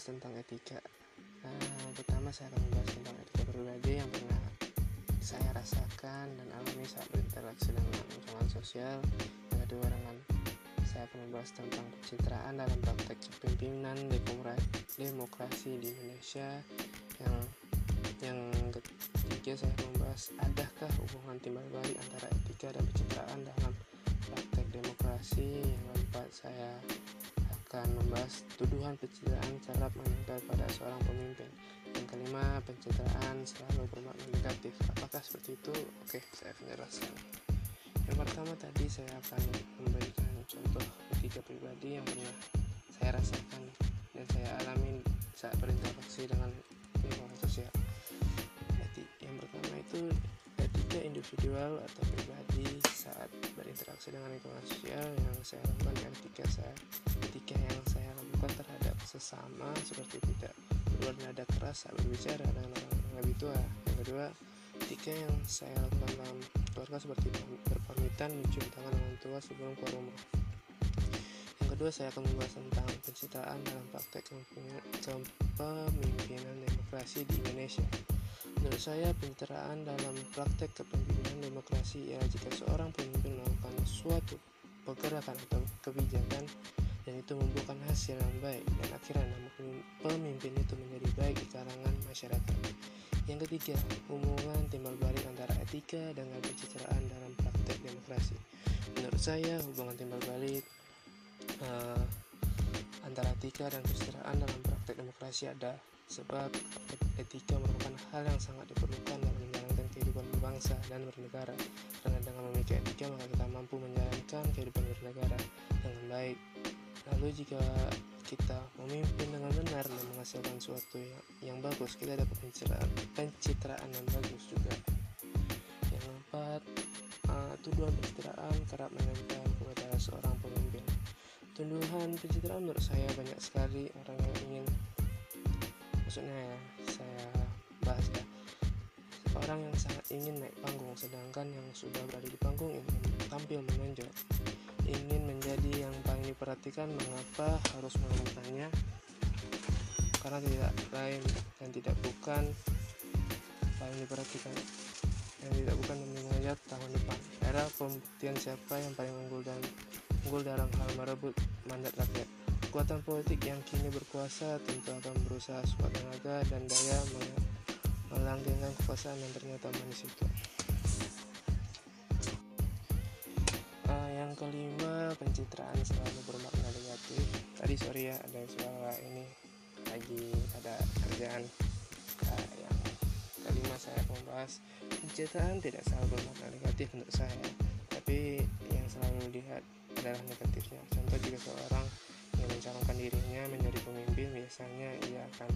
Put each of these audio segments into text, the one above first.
tentang etika. Nah, pertama saya akan membahas tentang etika pribadi yang pernah saya rasakan dan alami saat berinteraksi dengan lingkungan sosial. Yang kedua dengan saya akan membahas tentang pencitraan dalam praktek kepemimpinan demokrasi di Indonesia. Yang yang ketiga saya akan membahas adakah hubungan timbal balik antara etika dan pencitraan dalam praktek demokrasi. Yang keempat saya akan membahas tuduhan pencitraan kerap menempel pada seorang pemimpin. Yang kelima, pencitraan selalu bermakna negatif. Apakah seperti itu? Oke, saya akan jelaskan. Yang pertama tadi saya akan memberikan contoh ketiga pribadi yang pernah saya rasakan dan saya alami saat berinteraksi dengan lingkungan sosial. Yang pertama itu etika individual atau pribadi saat berinteraksi dengan lingkungan sosial yang saya lakukan etika saya etika yang saya lakukan terhadap sesama seperti tidak bernada keras saat berbicara dengan orang lebih tua. Yang kedua etika yang saya lakukan dalam keluarga seperti berpamitan mencium tangan orang tua sebelum keluar rumah. Yang kedua saya akan membahas tentang pencitraan dalam praktek kepemimpinan demokrasi di Indonesia Menurut saya, pencitraan dalam praktek kepemimpinan demokrasi ialah jika seorang pemimpin melakukan suatu pergerakan atau kebijakan dan itu membuahkan hasil yang baik dan akhirnya nama pemimpin itu menjadi baik di kalangan masyarakat. Yang ketiga, hubungan timbal balik antara etika dengan pencitraan dalam praktek demokrasi. Menurut saya, hubungan timbal balik uh, antara etika dan pencitraan dalam praktek demokrasi ada sebab etika merupakan hal yang sangat diperlukan dalam menjalankan kehidupan berbangsa dan bernegara. Karena dengan memiliki etika maka kita mampu menjalankan kehidupan bernegara dengan baik. Lalu jika kita memimpin dengan benar dan menghasilkan sesuatu yang, yang bagus kita dapat pencitraan, pencitraan yang bagus juga. Yang keempat uh, tuduhan pencitraan kerap menempel kepada seorang pemimpin. Tuduhan pencitraan menurut saya banyak sekali orang yang maksudnya ya saya bahas ya. Orang yang sangat ingin naik panggung sedangkan yang sudah berada di panggung ingin tampil menonjol. Ingin menjadi yang paling diperhatikan mengapa harus melakukannya? Karena tidak lain dan tidak bukan paling diperhatikan. Yang tidak bukan melihat tahun depan. Era pembuktian siapa yang paling unggul dan unggul dalam hal merebut mandat rakyat Kekuatan politik yang kini berkuasa tentu akan berusaha sekuat tenaga dan daya melanggengkan kekuasaan yang ternyata manis itu. Uh, yang kelima, pencitraan selalu bermakna negatif. Tadi sorry ya, ada suara ini lagi ada kerjaan. Uh, yang kelima saya membahas pencitraan tidak selalu bermakna negatif untuk saya, tapi yang selalu dilihat adalah negatifnya. Contoh jika seorang yang mencalonkan dirinya menjadi pemimpin biasanya ia akan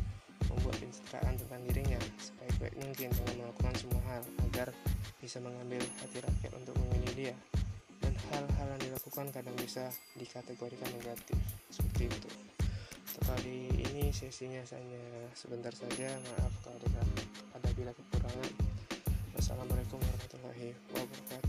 membuat pencitraan tentang dirinya sebaik-baik mungkin dengan melakukan semua hal agar bisa mengambil hati rakyat untuk memilih dia. Dan hal-hal yang dilakukan kadang bisa dikategorikan negatif seperti itu. Kali ini sesinya hanya sebentar saja maaf kalau ada, ada bila kekurangan. Wassalamualaikum warahmatullahi wabarakatuh